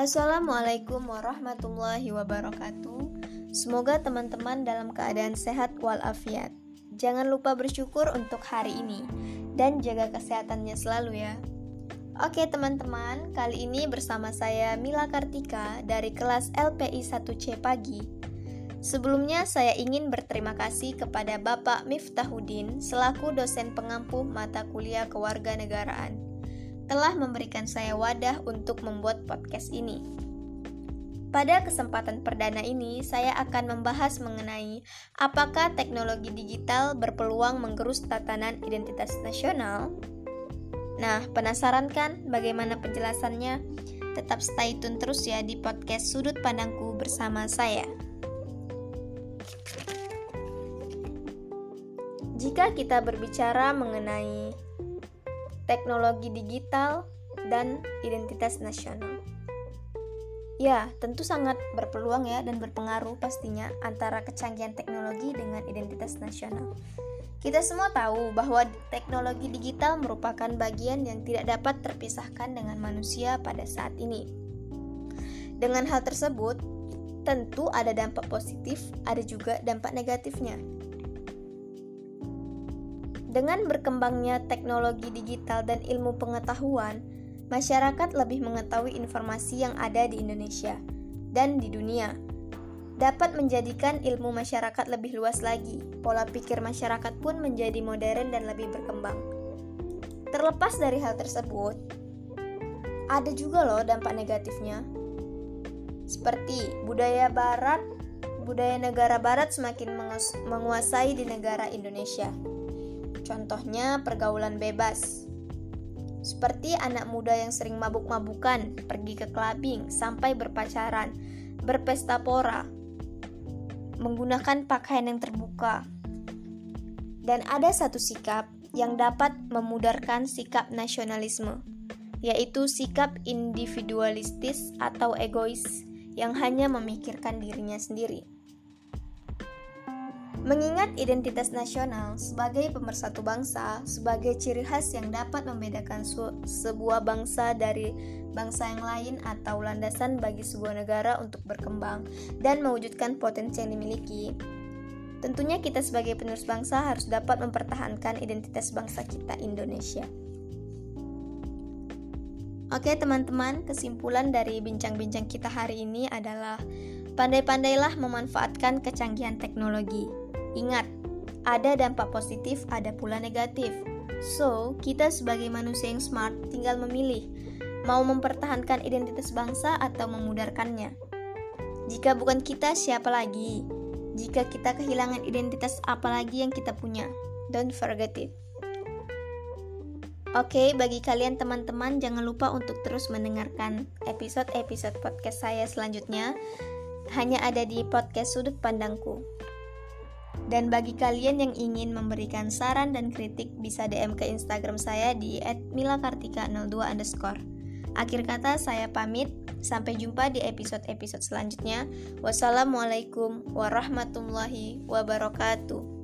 Assalamualaikum warahmatullahi wabarakatuh. Semoga teman-teman dalam keadaan sehat walafiat. Jangan lupa bersyukur untuk hari ini dan jaga kesehatannya selalu ya. Oke teman-teman, kali ini bersama saya Mila Kartika dari kelas LPI 1C pagi. Sebelumnya saya ingin berterima kasih kepada Bapak Miftahudin selaku dosen pengampu mata kuliah kewarganegaraan telah memberikan saya wadah untuk membuat podcast ini. Pada kesempatan perdana ini, saya akan membahas mengenai apakah teknologi digital berpeluang menggerus tatanan identitas nasional. Nah, penasaran kan bagaimana penjelasannya? Tetap stay tune terus ya di podcast Sudut Pandangku bersama saya. Jika kita berbicara mengenai teknologi digital, dan identitas nasional. Ya, tentu sangat berpeluang ya dan berpengaruh pastinya antara kecanggihan teknologi dengan identitas nasional. Kita semua tahu bahwa teknologi digital merupakan bagian yang tidak dapat terpisahkan dengan manusia pada saat ini. Dengan hal tersebut, tentu ada dampak positif, ada juga dampak negatifnya. Dengan berkembangnya teknologi digital dan ilmu pengetahuan, masyarakat lebih mengetahui informasi yang ada di Indonesia dan di dunia. Dapat menjadikan ilmu masyarakat lebih luas lagi. Pola pikir masyarakat pun menjadi modern dan lebih berkembang. Terlepas dari hal tersebut, ada juga loh dampak negatifnya. Seperti budaya barat, budaya negara barat semakin menguasai di negara Indonesia Contohnya pergaulan bebas. Seperti anak muda yang sering mabuk-mabukan, pergi ke clubbing, sampai berpacaran, berpesta pora, menggunakan pakaian yang terbuka. Dan ada satu sikap yang dapat memudarkan sikap nasionalisme, yaitu sikap individualistis atau egois yang hanya memikirkan dirinya sendiri. Mengingat identitas nasional sebagai pemersatu bangsa, sebagai ciri khas yang dapat membedakan sebuah bangsa dari bangsa yang lain atau landasan bagi sebuah negara untuk berkembang dan mewujudkan potensi yang dimiliki, tentunya kita sebagai penerus bangsa harus dapat mempertahankan identitas bangsa kita Indonesia. Oke teman-teman, kesimpulan dari bincang-bincang kita hari ini adalah pandai-pandailah memanfaatkan kecanggihan teknologi Ingat, ada dampak positif, ada pula negatif. So, kita sebagai manusia yang smart tinggal memilih mau mempertahankan identitas bangsa atau memudarkannya. Jika bukan kita, siapa lagi? Jika kita kehilangan identitas apa lagi yang kita punya? Don't forget it. Oke, okay, bagi kalian teman-teman jangan lupa untuk terus mendengarkan episode-episode podcast saya selanjutnya. Hanya ada di podcast Sudut Pandangku. Dan bagi kalian yang ingin memberikan saran dan kritik bisa DM ke Instagram saya di @milakartika02 underscore. Akhir kata saya pamit, sampai jumpa di episode-episode selanjutnya. Wassalamualaikum warahmatullahi wabarakatuh.